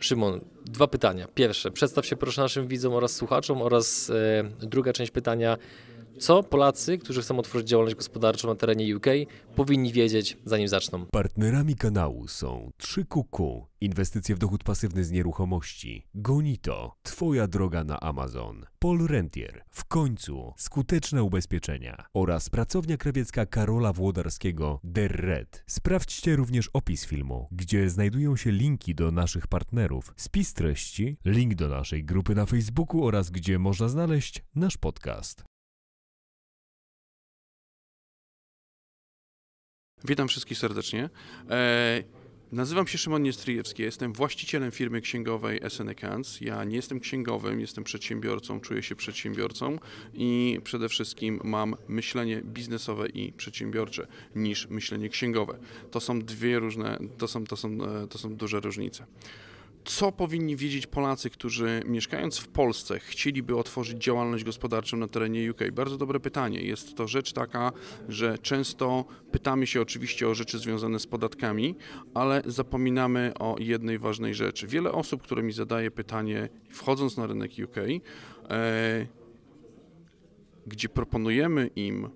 Szymon, dwa pytania. Pierwsze, przedstaw się proszę naszym widzom oraz słuchaczom oraz e, druga część pytania, co Polacy, którzy chcą otworzyć działalność gospodarczą na terenie UK, powinni wiedzieć, zanim zaczną? Partnerami kanału są 3QQ, inwestycje w dochód pasywny z nieruchomości, Gonito, Twoja droga na Amazon, Paul Rentier, w końcu skuteczne ubezpieczenia. Oraz pracownia krawiecka Karola Włodarskiego Der Red. Sprawdźcie również opis filmu, gdzie znajdują się linki do naszych partnerów, spis treści, link do naszej grupy na Facebooku oraz gdzie można znaleźć nasz podcast. Witam wszystkich serdecznie. E, nazywam się Szymon Niestryjewski, jestem właścicielem firmy księgowej SN Accounts. Ja nie jestem księgowym, jestem przedsiębiorcą, czuję się przedsiębiorcą i przede wszystkim mam myślenie biznesowe i przedsiębiorcze niż myślenie księgowe. To są dwie różne, to są, to są, e, to są duże różnice co powinni wiedzieć Polacy, którzy mieszkając w Polsce chcieliby otworzyć działalność gospodarczą na terenie UK? Bardzo dobre pytanie. Jest to rzecz taka, że często pytamy się oczywiście o rzeczy związane z podatkami, ale zapominamy o jednej ważnej rzeczy. Wiele osób, które mi zadaje pytanie, wchodząc na rynek UK, e, gdzie proponujemy im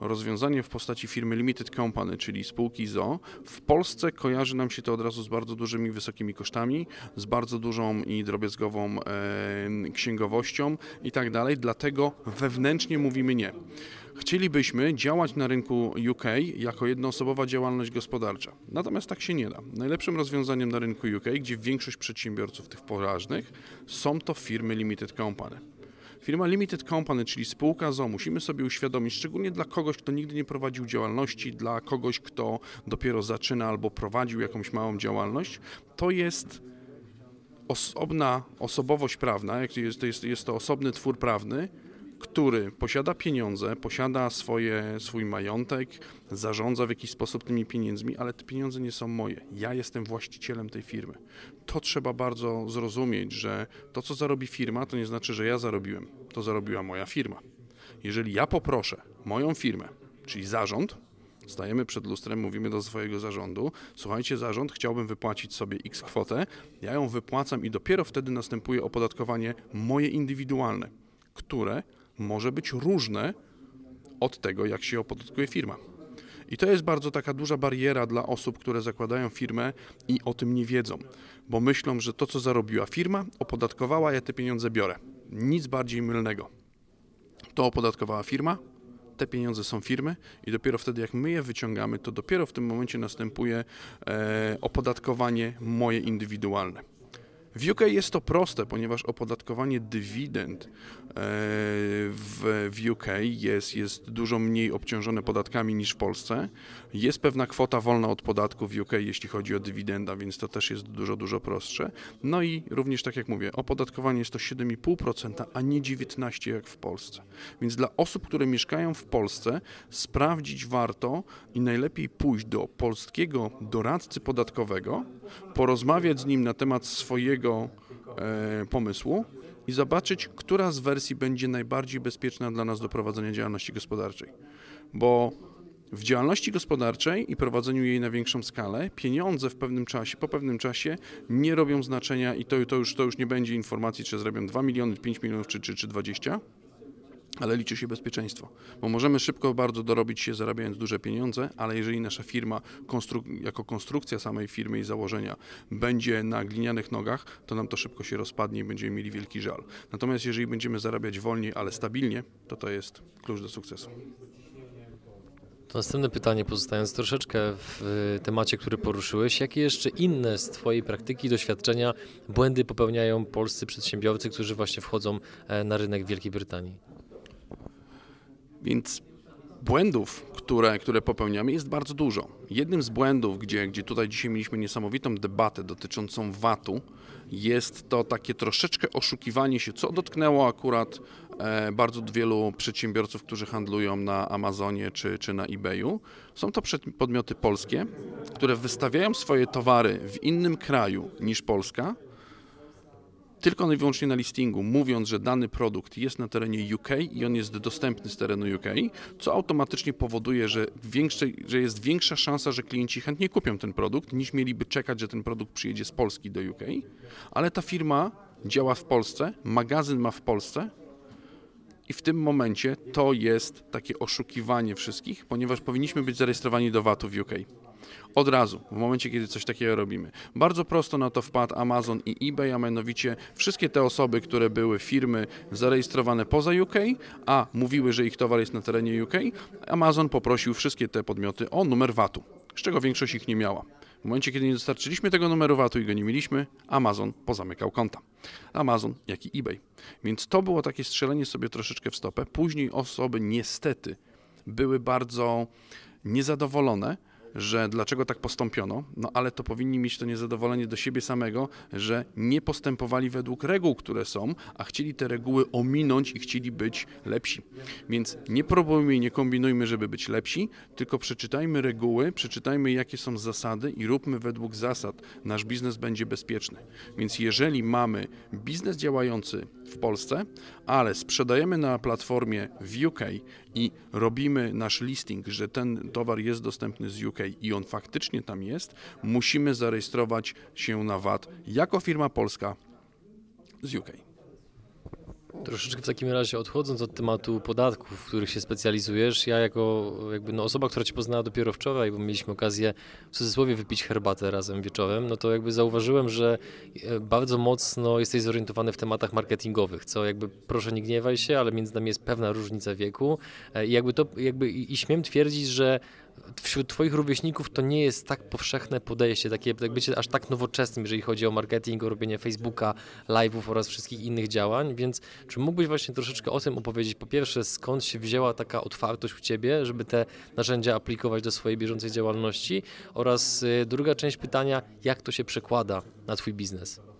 rozwiązanie w postaci firmy Limited Company, czyli spółki ZO, w Polsce kojarzy nam się to od razu z bardzo dużymi, wysokimi kosztami, z bardzo dużą i drobiazgową e, księgowością i tak dalej, dlatego wewnętrznie mówimy nie. Chcielibyśmy działać na rynku UK jako jednoosobowa działalność gospodarcza. Natomiast tak się nie da. Najlepszym rozwiązaniem na rynku UK, gdzie większość przedsiębiorców tych poważnych są to firmy Limited Company. Firma Limited Company, czyli spółka ZO, musimy sobie uświadomić, szczególnie dla kogoś, kto nigdy nie prowadził działalności, dla kogoś, kto dopiero zaczyna albo prowadził jakąś małą działalność, to jest osobna osobowość prawna, jest, jest, jest to osobny twór prawny, który posiada pieniądze, posiada swoje, swój majątek, zarządza w jakiś sposób tymi pieniędzmi, ale te pieniądze nie są moje. Ja jestem właścicielem tej firmy. To trzeba bardzo zrozumieć, że to, co zarobi firma, to nie znaczy, że ja zarobiłem. To zarobiła moja firma. Jeżeli ja poproszę moją firmę, czyli zarząd, Stajemy przed lustrem, mówimy do swojego zarządu: Słuchajcie, zarząd, chciałbym wypłacić sobie x kwotę, ja ją wypłacam i dopiero wtedy następuje opodatkowanie moje indywidualne, które może być różne od tego, jak się opodatkuje firma. I to jest bardzo taka duża bariera dla osób, które zakładają firmę i o tym nie wiedzą, bo myślą, że to, co zarobiła firma, opodatkowała, ja te pieniądze biorę. Nic bardziej mylnego. To opodatkowała firma, te pieniądze są firmy i dopiero wtedy, jak my je wyciągamy, to dopiero w tym momencie następuje e, opodatkowanie moje indywidualne. W UK jest to proste, ponieważ opodatkowanie dywidend e, w, UK jest, jest dużo mniej obciążone podatkami niż w Polsce. Jest pewna kwota wolna od podatku w UK, jeśli chodzi o dywidenda, więc to też jest dużo, dużo prostsze. No i również, tak jak mówię, opodatkowanie jest to 7,5%, a nie 19% jak w Polsce. Więc dla osób, które mieszkają w Polsce, sprawdzić warto i najlepiej pójść do polskiego doradcy podatkowego, porozmawiać z nim na temat swojego e, pomysłu i zobaczyć, która z wersji będzie najbardziej bezpieczna dla nas do prowadzenia działalności gospodarczej. Bo w działalności gospodarczej i prowadzeniu jej na większą skalę pieniądze w pewnym czasie, po pewnym czasie nie robią znaczenia i to, to, już, to już nie będzie informacji, czy zrobią 2 miliony, 5 milionów czy, czy, czy 20, ale liczy się bezpieczeństwo, bo możemy szybko bardzo dorobić się zarabiając duże pieniądze, ale jeżeli nasza firma konstruk jako konstrukcja samej firmy i założenia będzie na glinianych nogach, to nam to szybko się rozpadnie i będziemy mieli wielki żal. Natomiast jeżeli będziemy zarabiać wolniej, ale stabilnie, to to jest klucz do sukcesu. To następne pytanie, pozostając troszeczkę w temacie, który poruszyłeś, jakie jeszcze inne z Twojej praktyki, doświadczenia, błędy popełniają polscy przedsiębiorcy, którzy właśnie wchodzą e, na rynek Wielkiej Brytanii? Więc błędów, które, które popełniamy, jest bardzo dużo. Jednym z błędów, gdzie, gdzie tutaj dzisiaj mieliśmy niesamowitą debatę dotyczącą VAT-u, jest to takie troszeczkę oszukiwanie się, co dotknęło akurat e, bardzo wielu przedsiębiorców, którzy handlują na Amazonie czy, czy na eBayu. Są to podmioty polskie, które wystawiają swoje towary w innym kraju niż Polska tylko i wyłącznie na listingu, mówiąc, że dany produkt jest na terenie UK i on jest dostępny z terenu UK, co automatycznie powoduje, że, większej, że jest większa szansa, że klienci chętnie kupią ten produkt, niż mieliby czekać, że ten produkt przyjedzie z Polski do UK. Ale ta firma działa w Polsce, magazyn ma w Polsce, i w tym momencie to jest takie oszukiwanie wszystkich, ponieważ powinniśmy być zarejestrowani do VAT-u w UK. Od razu, w momencie, kiedy coś takiego robimy. Bardzo prosto na to wpadł Amazon i eBay, a mianowicie wszystkie te osoby, które były firmy zarejestrowane poza UK, a mówiły, że ich towar jest na terenie UK, Amazon poprosił wszystkie te podmioty o numer VAT-u, z czego większość ich nie miała. W momencie, kiedy nie dostarczyliśmy tego numeru VAT-u i go nie mieliśmy, Amazon pozamykał konta. Amazon, jak i eBay. Więc to było takie strzelenie sobie troszeczkę w stopę. Później osoby niestety były bardzo niezadowolone, że dlaczego tak postąpiono, no ale to powinni mieć to niezadowolenie do siebie samego, że nie postępowali według reguł, które są, a chcieli te reguły ominąć i chcieli być lepsi. Więc nie próbujmy i nie kombinujmy, żeby być lepsi, tylko przeczytajmy reguły, przeczytajmy jakie są zasady i róbmy według zasad. Nasz biznes będzie bezpieczny. Więc jeżeli mamy biznes działający w Polsce, ale sprzedajemy na platformie w UK i robimy nasz listing, że ten towar jest dostępny z UK i on faktycznie tam jest, musimy zarejestrować się na VAT jako firma polska z UK. Troszeczkę w takim razie odchodząc od tematu podatków, w których się specjalizujesz, ja jako jakby no osoba, która Cię poznała dopiero wczoraj, bo mieliśmy okazję w cudzysłowie wypić herbatę razem wieczorem, no to jakby zauważyłem, że e, bardzo mocno jesteś zorientowany w tematach marketingowych, co jakby proszę nie gniewaj się, ale między nami jest pewna różnica wieku e, i jakby to jakby i śmiem twierdzić, że wśród Twoich rówieśników to nie jest tak powszechne podejście, takie tak bycie aż tak nowoczesnym, jeżeli chodzi o marketing, o robienie Facebooka, live'ów oraz wszystkich innych działań, więc czy mógłbyś właśnie troszeczkę o tym opowiedzieć? Po pierwsze, skąd się wzięła taka otwartość u Ciebie, żeby te narzędzia aplikować do swojej bieżącej działalności oraz y, druga część pytania, jak to się przekłada na Twój biznes?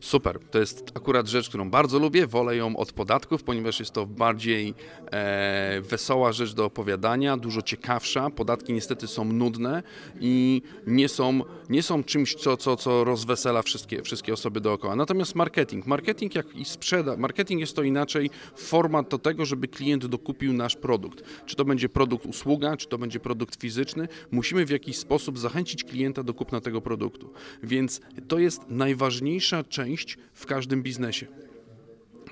Super. To jest akurat rzecz, którą bardzo lubię. Wolę ją od podatków, ponieważ jest to bardziej e, wesoła rzecz do opowiadania, dużo ciekawsza. Podatki niestety są nudne i nie są, nie są czymś, co, co, co rozwesela wszystkie, wszystkie osoby dookoła. Natomiast marketing. Marketing jak i sprzeda. Marketing jest to inaczej format do tego, żeby klient dokupił nasz produkt. Czy to będzie produkt usługa, czy to będzie produkt fizyczny. Musimy w jakiś sposób zachęcić klienta do kupna tego produktu. Więc to jest najważniejsza część część w każdym biznesie.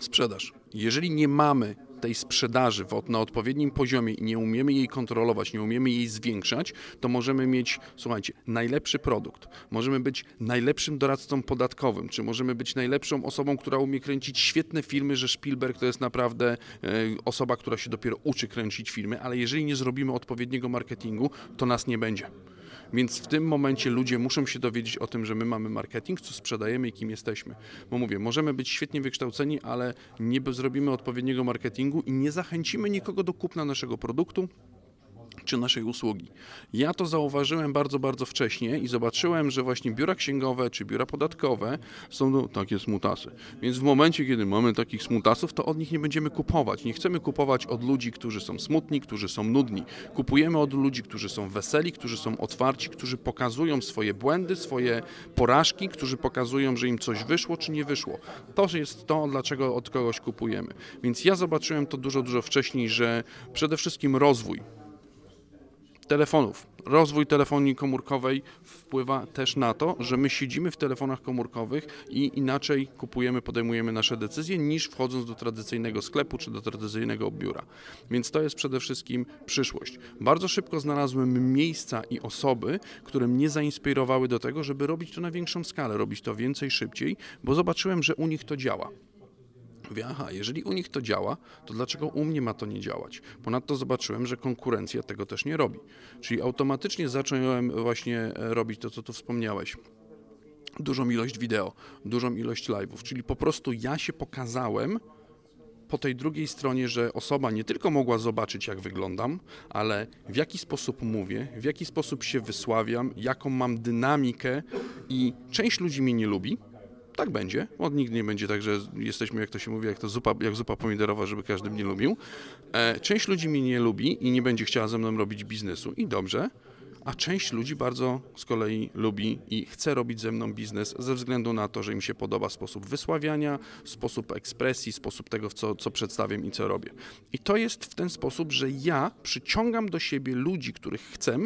Sprzedaż. Jeżeli nie mamy tej sprzedaży na odpowiednim poziomie i nie umiemy jej kontrolować, nie umiemy jej zwiększać, to możemy mieć, słuchajcie, najlepszy produkt, możemy być najlepszym doradcą podatkowym, czy możemy być najlepszą osobą, która umie kręcić świetne filmy, że Spielberg to jest naprawdę e, osoba, która się dopiero uczy kręcić filmy, ale jeżeli nie zrobimy odpowiedniego marketingu, to nas nie będzie. Więc w tym momencie ludzie muszą się dowiedzieć o tym, że my mamy marketing, co sprzedajemy i kim jesteśmy. Bo mówię, możemy być świetnie wykształceni, ale nie zrobimy odpowiedniego marketingu i nie zachęcimy nikogo do kupna naszego produktu, czy naszej usługi. Ja to zauważyłem bardzo, bardzo wcześnie i zobaczyłem, że właśnie biura księgowe czy biura podatkowe są no, takie smutasy. Więc w momencie, kiedy mamy takich smutasów, to od nich nie będziemy kupować. Nie chcemy kupować od ludzi, którzy są smutni, którzy są nudni. Kupujemy od ludzi, którzy są weseli, którzy są otwarci, którzy pokazują swoje błędy, swoje porażki, którzy pokazują, że im coś wyszło czy nie wyszło. To jest to, dlaczego od kogoś kupujemy. Więc ja zobaczyłem to dużo, dużo wcześniej, że przede wszystkim rozwój telefonów. Rozwój telefonii komórkowej wpływa też na to, że my siedzimy w telefonach komórkowych i inaczej kupujemy, podejmujemy nasze decyzje niż wchodząc do tradycyjnego sklepu czy do tradycyjnego biura. Więc to jest przede wszystkim przyszłość. Bardzo szybko znalazłem miejsca i osoby, które mnie zainspirowały do tego, żeby robić to na większą skalę, robić to więcej, szybciej, bo zobaczyłem, że u nich to działa. Mówię, aha, jeżeli u nich to działa, to dlaczego u mnie ma to nie działać? Ponadto zobaczyłem, że konkurencja tego też nie robi. Czyli automatycznie zacząłem właśnie e, robić to, co tu wspomniałeś dużą ilość wideo, dużą ilość live'ów, czyli po prostu ja się pokazałem po tej drugiej stronie, że osoba nie tylko mogła zobaczyć, jak wyglądam, ale w jaki sposób mówię, w jaki sposób się wysławiam, jaką mam dynamikę i część ludzi mnie nie lubi, tak będzie. Od nigdy nie będzie tak, że jesteśmy, jak to się mówi, jak to zupa, jak zupa pomidorowa, żeby każdy mnie lubił. E, część ludzi mnie nie lubi i nie będzie chciała ze mną robić biznesu i dobrze, a część ludzi bardzo z kolei lubi i chce robić ze mną biznes ze względu na to, że im się podoba sposób wysławiania, sposób ekspresji, sposób tego, co, co przedstawiam i co robię. I to jest w ten sposób, że ja przyciągam do siebie ludzi, których chcę,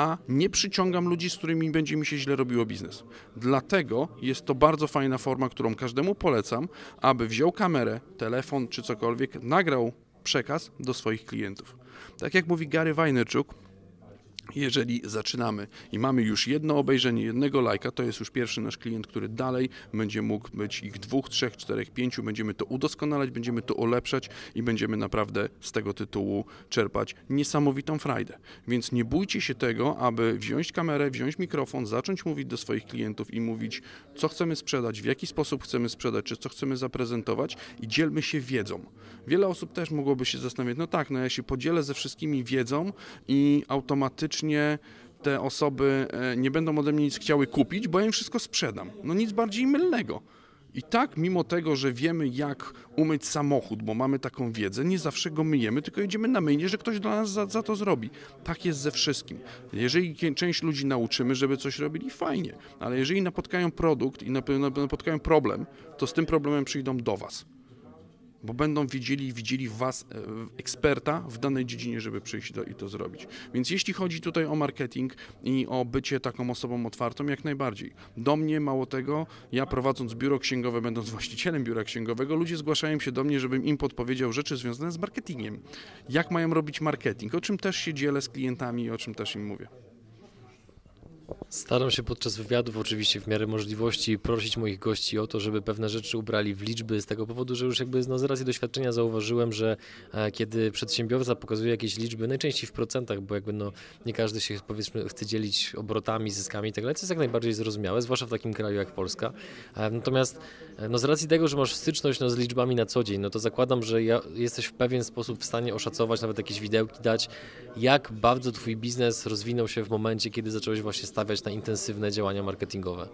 a nie przyciągam ludzi, z którymi będzie mi się źle robiło biznes. Dlatego jest to bardzo fajna forma, którą każdemu polecam, aby wziął kamerę, telefon czy cokolwiek, nagrał przekaz do swoich klientów. Tak jak mówi Gary Vaynerchuk, jeżeli zaczynamy i mamy już jedno obejrzenie, jednego lajka, to jest już pierwszy nasz klient, który dalej będzie mógł być ich dwóch, trzech, czterech, pięciu. Będziemy to udoskonalać, będziemy to ulepszać i będziemy naprawdę z tego tytułu czerpać niesamowitą frajdę. Więc nie bójcie się tego, aby wziąć kamerę, wziąć mikrofon, zacząć mówić do swoich klientów i mówić, co chcemy sprzedać, w jaki sposób chcemy sprzedać, czy co chcemy zaprezentować i dzielmy się wiedzą. Wiele osób też mogłoby się zastanawiać, no tak, no ja się podzielę ze wszystkimi wiedzą i automatycznie faktycznie te osoby e, nie będą ode mnie nic chciały kupić, bo ja im wszystko sprzedam. No nic bardziej mylnego. I tak, mimo tego, że wiemy, jak umyć samochód, bo mamy taką wiedzę, nie zawsze go myjemy, tylko jedziemy na myjnie, że ktoś dla nas za, za, to zrobi. Tak jest ze wszystkim. Jeżeli część ludzi nauczymy, żeby coś robili, fajnie, ale jeżeli napotkają produkt i napotkają problem, to z tym problemem przyjdą do Was bo będą widzieli widzieli w Was e, eksperta w danej dziedzinie, żeby przyjść do, i to zrobić. Więc jeśli chodzi tutaj o marketing i o bycie taką osobą otwartą, jak najbardziej. Do mnie, mało tego, ja prowadząc biuro księgowe, będąc właścicielem biura księgowego, ludzie zgłaszają się do mnie, żebym im podpowiedział rzeczy związane z marketingiem. Jak mają robić marketing, o czym też się dzielę z klientami i o czym też im mówię. Staram się podczas wywiadów, oczywiście w miarę możliwości, prosić moich gości o to, żeby pewne rzeczy ubrali w liczby, z tego powodu, że już jakby no, z racji doświadczenia zauważyłem, że e, kiedy przedsiębiorca pokazuje jakieś liczby, najczęściej w procentach, bo jakby no, nie każdy się powiedzmy chce dzielić obrotami, zyskami i tak co jest jak najbardziej zrozumiałe, zwłaszcza w takim kraju jak Polska. E, natomiast e, no, z racji tego, że masz styczność no, z liczbami na co dzień, no to zakładam, że ja, jesteś w pewien sposób w stanie oszacować, nawet jakieś widełki dać, jak bardzo twój biznes rozwinął się w momencie, kiedy zacząłeś właśnie stawiać na intensywne działania marketingowe.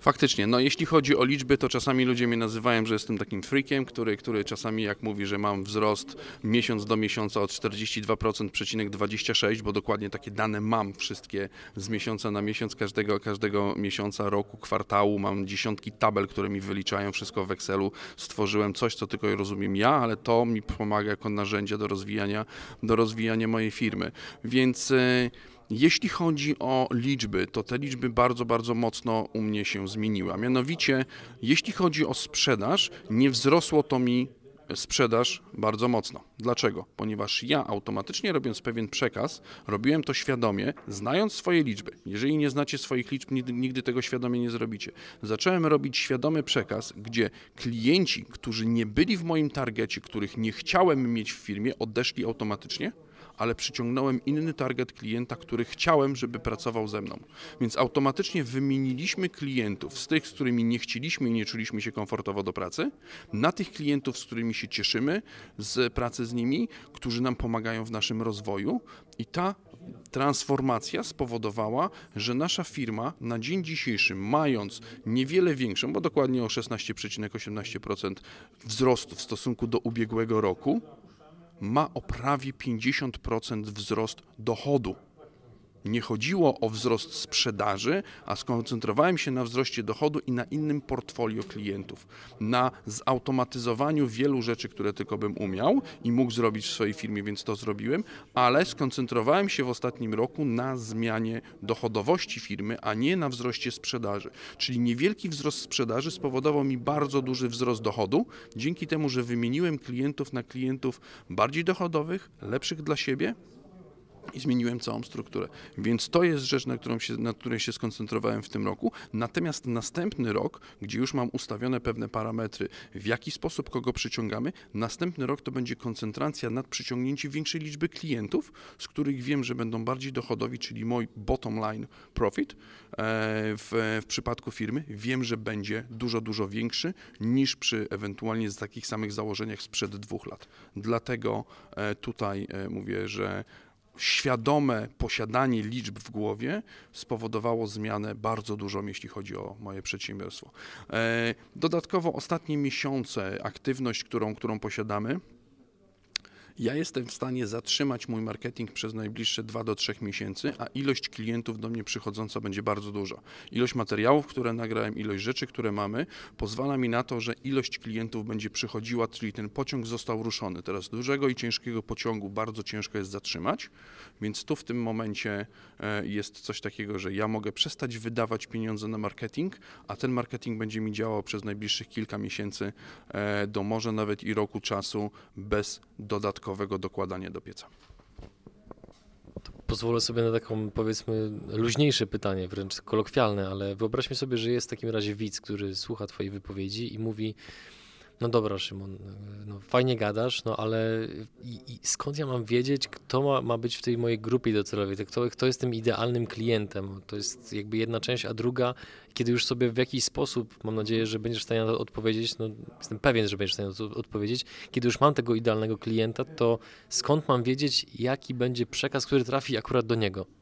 Faktycznie, no jeśli chodzi o liczby, to czasami ludzie mnie nazywają, że jestem takim freakiem, który, który czasami jak mówi, że mam wzrost miesiąc do miesiąca od 42,26, bo dokładnie takie dane mam wszystkie z miesiąca na miesiąc, każdego, każdego miesiąca, roku, kwartału, mam dziesiątki tabel, które mi wyliczają wszystko w Excelu, stworzyłem coś, co tylko rozumiem ja, ale to mi pomaga jako narzędzie do rozwijania, do rozwijania mojej firmy, więc... Yy, jeśli chodzi o liczby, to te liczby bardzo, bardzo mocno u mnie się zmieniły. A mianowicie, jeśli chodzi o sprzedaż, nie wzrosło to mi sprzedaż bardzo mocno. Dlaczego? Ponieważ ja automatycznie robiąc pewien przekaz, robiłem to świadomie, znając swoje liczby. Jeżeli nie znacie swoich liczb, nigdy, tego świadomie nie zrobicie. Zacząłem robić świadomy przekaz, gdzie klienci, którzy nie byli w moim targecie, których nie chciałem mieć w firmie, odeszli automatycznie ale przyciągnąłem inny target klienta, który chciałem, żeby pracował ze mną. Więc automatycznie wymieniliśmy klientów z tych, z którymi nie chcieliśmy i nie czuliśmy się komfortowo do pracy, na tych klientów, z którymi się cieszymy z pracy z nimi, którzy nam pomagają w naszym rozwoju i ta transformacja spowodowała, że nasza firma na dzień dzisiejszy, mając niewiele większą, bo dokładnie o 16,18% wzrostu w stosunku do ubiegłego roku, ma o prawie 50% wzrost dochodu. Nie chodziło o wzrost sprzedaży, a skoncentrowałem się na wzroście dochodu i na innym portfolio klientów, na zautomatyzowaniu wielu rzeczy, które tylko bym umiał i mógł zrobić w swojej firmie, więc to zrobiłem, ale skoncentrowałem się w ostatnim roku na zmianie dochodowości firmy, a nie na wzroście sprzedaży. Czyli niewielki wzrost sprzedaży spowodował mi bardzo duży wzrost dochodu, dzięki temu, że wymieniłem klientów na klientów bardziej dochodowych, lepszych dla siebie, i zmieniłem całą strukturę. Więc to jest rzecz, na, którą się, na której się skoncentrowałem w tym roku. Natomiast następny rok, gdzie już mam ustawione pewne parametry, w jaki sposób kogo przyciągamy, następny rok to będzie koncentracja nad przyciągnięciem większej liczby klientów, z których wiem, że będą bardziej dochodowi, czyli mój bottom line profit e, w, w przypadku firmy, wiem, że będzie dużo, dużo większy niż przy ewentualnie z takich samych założeniach sprzed dwóch lat. Dlatego e, tutaj e, mówię, że świadome posiadanie liczb w głowie spowodowało zmianę bardzo dużą, jeśli chodzi o moje przedsiębiorstwo. E, dodatkowo ostatnie miesiące, aktywność, którą, którą posiadamy, Ja jestem w stanie zatrzymać mój marketing przez najbliższe 2 do 3 miesięcy, a ilość klientów do mnie przychodząca będzie bardzo duża. Ilość materiałów, które nagrałem, ilość rzeczy, które mamy, pozwala mi na to, że ilość klientów będzie przychodziła, czyli ten pociąg został ruszony. Teraz dużego i ciężkiego pociągu bardzo ciężko jest zatrzymać, więc tu w tym momencie e, jest coś takiego, że ja mogę przestać wydawać pieniądze na marketing, a ten marketing będzie mi działał przez najbliższych kilka miesięcy e, do może nawet i roku czasu bez dodatkowego dokładania do pieca. Pozwolę sobie na taką, powiedzmy, luźniejsze pytanie, wręcz kolokwialne, ale wyobraźmy sobie, że jest w takim razie widz, który słucha Twojej wypowiedzi i mówi: no dobra, Szymon, no fajnie gadasz, no ale i, i skąd ja mam wiedzieć, kto ma, ma być w tej mojej grupie docelowej, kto, kto jest tym idealnym klientem? To jest jakby jedna część, a druga, kiedy już sobie w jakiś sposób, mam nadzieję, że będziesz w stanie na to odpowiedzieć, no jestem pewien, że będziesz w stanie na to odpowiedzieć, kiedy już mam tego idealnego klienta, to skąd mam wiedzieć, jaki będzie przekaz, który trafi akurat do niego?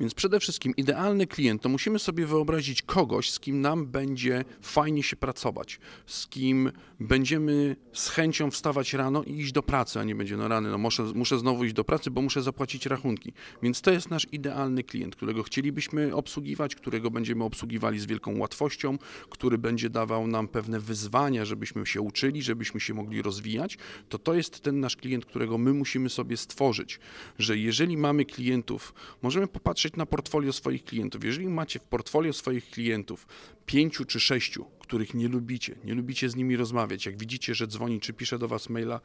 Więc przede wszystkim idealny klient to musimy sobie wyobrazić kogoś, z kim nam będzie fajnie się pracować, z kim będziemy z chęcią wstawać rano i iść do pracy, a nie będzie no rany, no muszę, muszę znowu iść do pracy, bo muszę zapłacić rachunki. Więc to jest nasz idealny klient, którego chcielibyśmy obsługiwać, którego będziemy obsługiwali z wielką łatwością, który będzie dawał nam pewne wyzwania, żebyśmy się uczyli, żebyśmy się mogli rozwijać. To to jest ten nasz klient, którego my musimy sobie stworzyć, że jeżeli mamy klientów, możemy popatrzeć patrzeć na portfolio swoich klientów. Jeżeli macie w portfolio swoich klientów pięciu czy sześciu, których nie lubicie, nie lubicie z nimi rozmawiać, jak widzicie, że dzwoni czy pisze do was maila,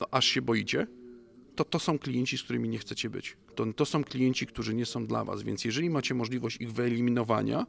no aż się boicie, to to są klienci, z którymi nie chcecie być. To, to są klienci, którzy nie są dla was, więc jeżeli macie możliwość ich wyeliminowania,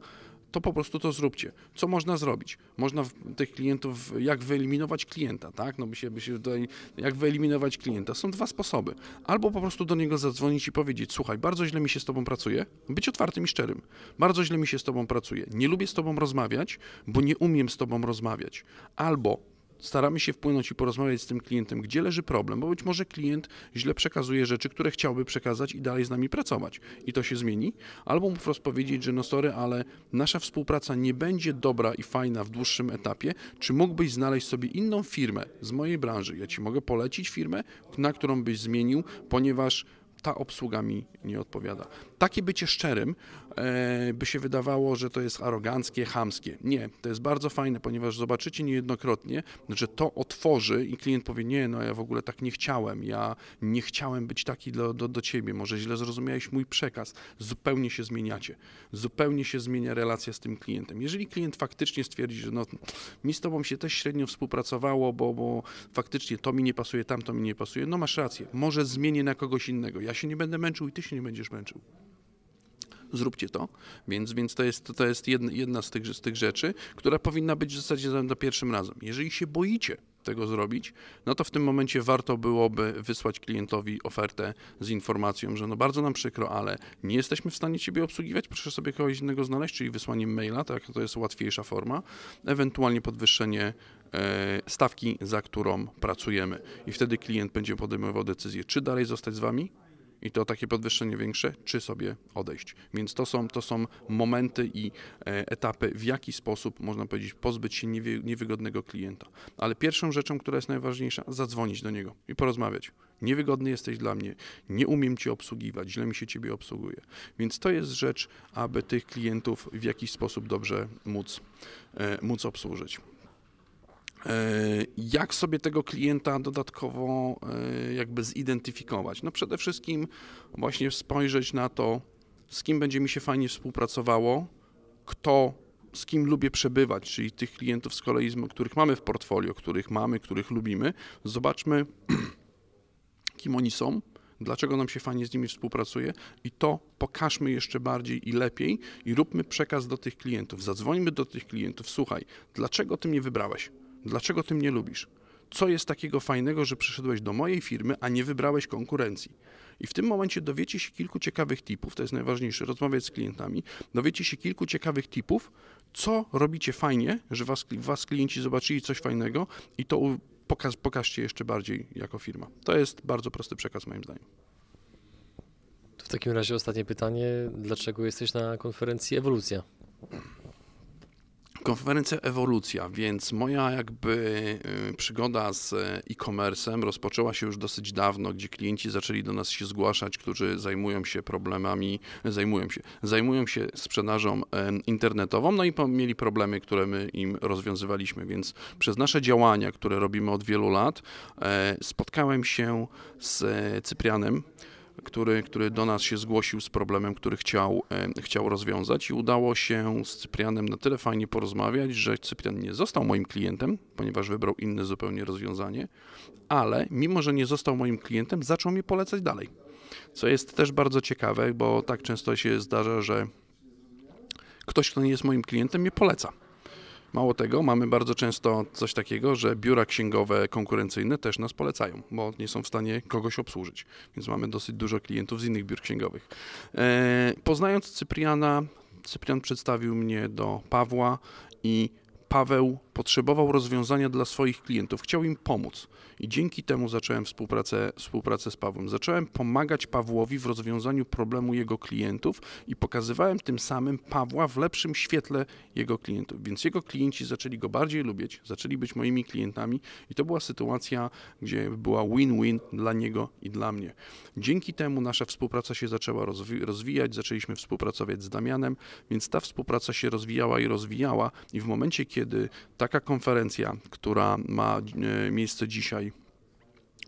to po prostu to zróbcie. Co można zrobić? Można tych klientów, jak wyeliminować klienta, tak? No by się, by się tutaj, jak wyeliminować klienta? Są dwa sposoby. Albo po prostu do niego zadzwonić i powiedzieć, słuchaj, bardzo źle mi się z tobą pracuje, być otwartym i szczerym. Bardzo źle mi się z tobą pracuje. Nie lubię z tobą rozmawiać, bo nie umiem z tobą rozmawiać. Albo staramy się wpłynąć i porozmawiać z tym klientem, gdzie leży problem, bo być może klient źle przekazuje rzeczy, które chciałby przekazać i dalej z nami pracować. I to się zmieni. Albo mu wprost powiedzieć, że no sorry, ale nasza współpraca nie będzie dobra i fajna w dłuższym etapie. Czy mógłbyś znaleźć sobie inną firmę z mojej branży? Ja ci mogę polecić firmę, na którą byś zmienił, ponieważ ta obsługa mi nie odpowiada. Takie bycie szczerym e, by się wydawało, że to jest aroganckie, chamskie. Nie, to jest bardzo fajne, ponieważ zobaczycie niejednokrotnie, że to otworzy i klient powie, nie, no ja w ogóle tak nie chciałem, ja nie chciałem być taki do, do, do ciebie, może źle zrozumiałeś mój przekaz. Zupełnie się zmieniacie. Zupełnie się zmienia relacja z tym klientem. Jeżeli klient faktycznie stwierdzi, że no, mi z tobą się też średnio współpracowało, bo, bo faktycznie to mi nie pasuje, tamto mi nie pasuje, no masz rację, może zmienię na kogoś innego. Ja się nie będę męczył i ty się nie będziesz męczył zróbcie to. Więc, więc to jest, to jest jedna, jedna z, tych, z tych rzeczy, która powinna być w zasadzie za pierwszym razem. Jeżeli się boicie tego zrobić, no to w tym momencie warto byłoby wysłać klientowi ofertę z informacją, że no bardzo nam przykro, ale nie jesteśmy w stanie Ciebie obsługiwać, proszę sobie kogoś innego znaleźć, czyli wysłaniem maila, tak, to jest łatwiejsza forma, ewentualnie podwyższenie e, stawki, za którą pracujemy i wtedy klient będzie podejmował decyzję, czy dalej zostać z Wami, i to takie podwyższenie większe, czy sobie odejść. Więc to są, to są momenty i e, etapy, w jaki sposób, można powiedzieć, pozbyć się niewy, niewygodnego klienta. Ale pierwszą rzeczą, która jest najważniejsza, zadzwonić do niego i porozmawiać. Niewygodny jesteś dla mnie, nie umiem cię obsługiwać, źle mi się ciebie obsługuje. Więc to jest rzecz, aby tych klientów w jakiś sposób dobrze móc, e, móc obsłużyć. E, jak sobie tego klienta dodatkowo e, jakby zidentyfikować? No przede wszystkim właśnie spojrzeć na to, z kim będzie mi się fajnie współpracowało, kto, z kim lubię przebywać, czyli tych klientów z kolei, których mamy w portfolio, których mamy, których lubimy. Zobaczmy, kim oni są, dlaczego nam się fajnie z nimi współpracuje i to pokażmy jeszcze bardziej i lepiej i róbmy przekaz do tych klientów. Zadzwońmy do tych klientów, słuchaj, dlaczego ty mnie wybrałeś? Dlaczego ty mnie lubisz? Co jest takiego fajnego, że przyszedłeś do mojej firmy, a nie wybrałeś konkurencji? I w tym momencie dowiecie się kilku ciekawych tipów, to jest najważniejsze, rozmawiać z klientami, dowiecie się kilku ciekawych tipów, co robicie fajnie, że was, was klienci zobaczyli coś fajnego i to pokaż, pokażcie jeszcze bardziej jako firma. To jest bardzo prosty przekaz moim zdaniem. W takim razie ostatnie pytanie, dlaczego jesteś na konferencji Ewolucja? Konferencja Ewolucja, więc moja jakby y, przygoda z e, e-commerce'em rozpoczęła się już dosyć dawno, gdzie klienci zaczęli do nas się zgłaszać, którzy zajmują się problemami, zajmują się, zajmują się sprzedażą internetową, no i mieli problemy, które my im rozwiązywaliśmy, więc przez nasze działania, które robimy od wielu lat, e, spotkałem się z e, Cyprianem, który, który do nas się zgłosił z problemem, który chciał, e, chciał rozwiązać i udało się z Cyprianem na tyle fajnie porozmawiać, że Cyprian nie został moim klientem, ponieważ wybrał inne zupełnie rozwiązanie, ale mimo, że nie został moim klientem, zaczął mnie polecać dalej. Co jest też bardzo ciekawe, bo tak często się zdarza, że ktoś, kto nie jest moim klientem, mnie poleca. Mało tego, mamy bardzo często coś takiego, że biura księgowe konkurencyjne też nas polecają, bo nie są w stanie kogoś obsłużyć. Więc mamy dosyć dużo klientów z innych biur księgowych. E, poznając Cypriana, Cyprian przedstawił mnie do Pawła i Paweł potrzebował rozwiązania dla swoich klientów, chciał im pomóc. I dzięki temu zacząłem współpracę, współpracę z Pawłem. Zacząłem pomagać Pawłowi w rozwiązaniu problemu jego klientów i pokazywałem tym samym Pawła w lepszym świetle jego klientów. Więc jego klienci zaczęli go bardziej lubić, zaczęli być moimi klientami i to była sytuacja, gdzie była win-win dla niego i dla mnie. Dzięki temu nasza współpraca się zaczęła rozwi- rozwijać, zaczęliśmy współpracować z Damianem, więc ta współpraca się rozwijała i rozwijała i w momencie, kiedy taka konferencja, która ma e, miejsce dzisiaj,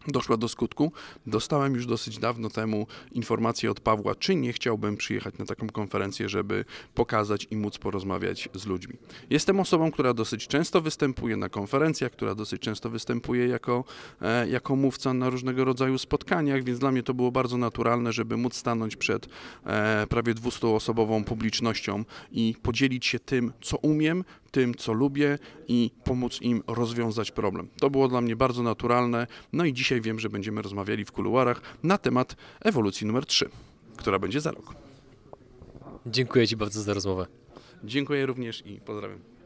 doszła do skutku. Dostałem już dosyć dawno temu informację od Pawła, czy nie chciałbym przyjechać na taką konferencję, żeby pokazać i móc porozmawiać z ludźmi. Jestem osobą, która dosyć często występuje na konferencjach, która dosyć często występuje jako, e, jako mówca na różnego rodzaju spotkaniach, więc dla mnie to było bardzo naturalne, żeby móc stanąć przed e, prawie 200-osobową publicznością i podzielić się tym, co umiem, tym, co lubię i pomóc im rozwiązać problem. To było dla mnie bardzo naturalne. No i dzisiaj wiem, że będziemy rozmawiali w kuluarach na temat ewolucji numer 3, która będzie za rok. Dziękuję Ci bardzo za rozmowę. Dziękuję również i pozdrawiam.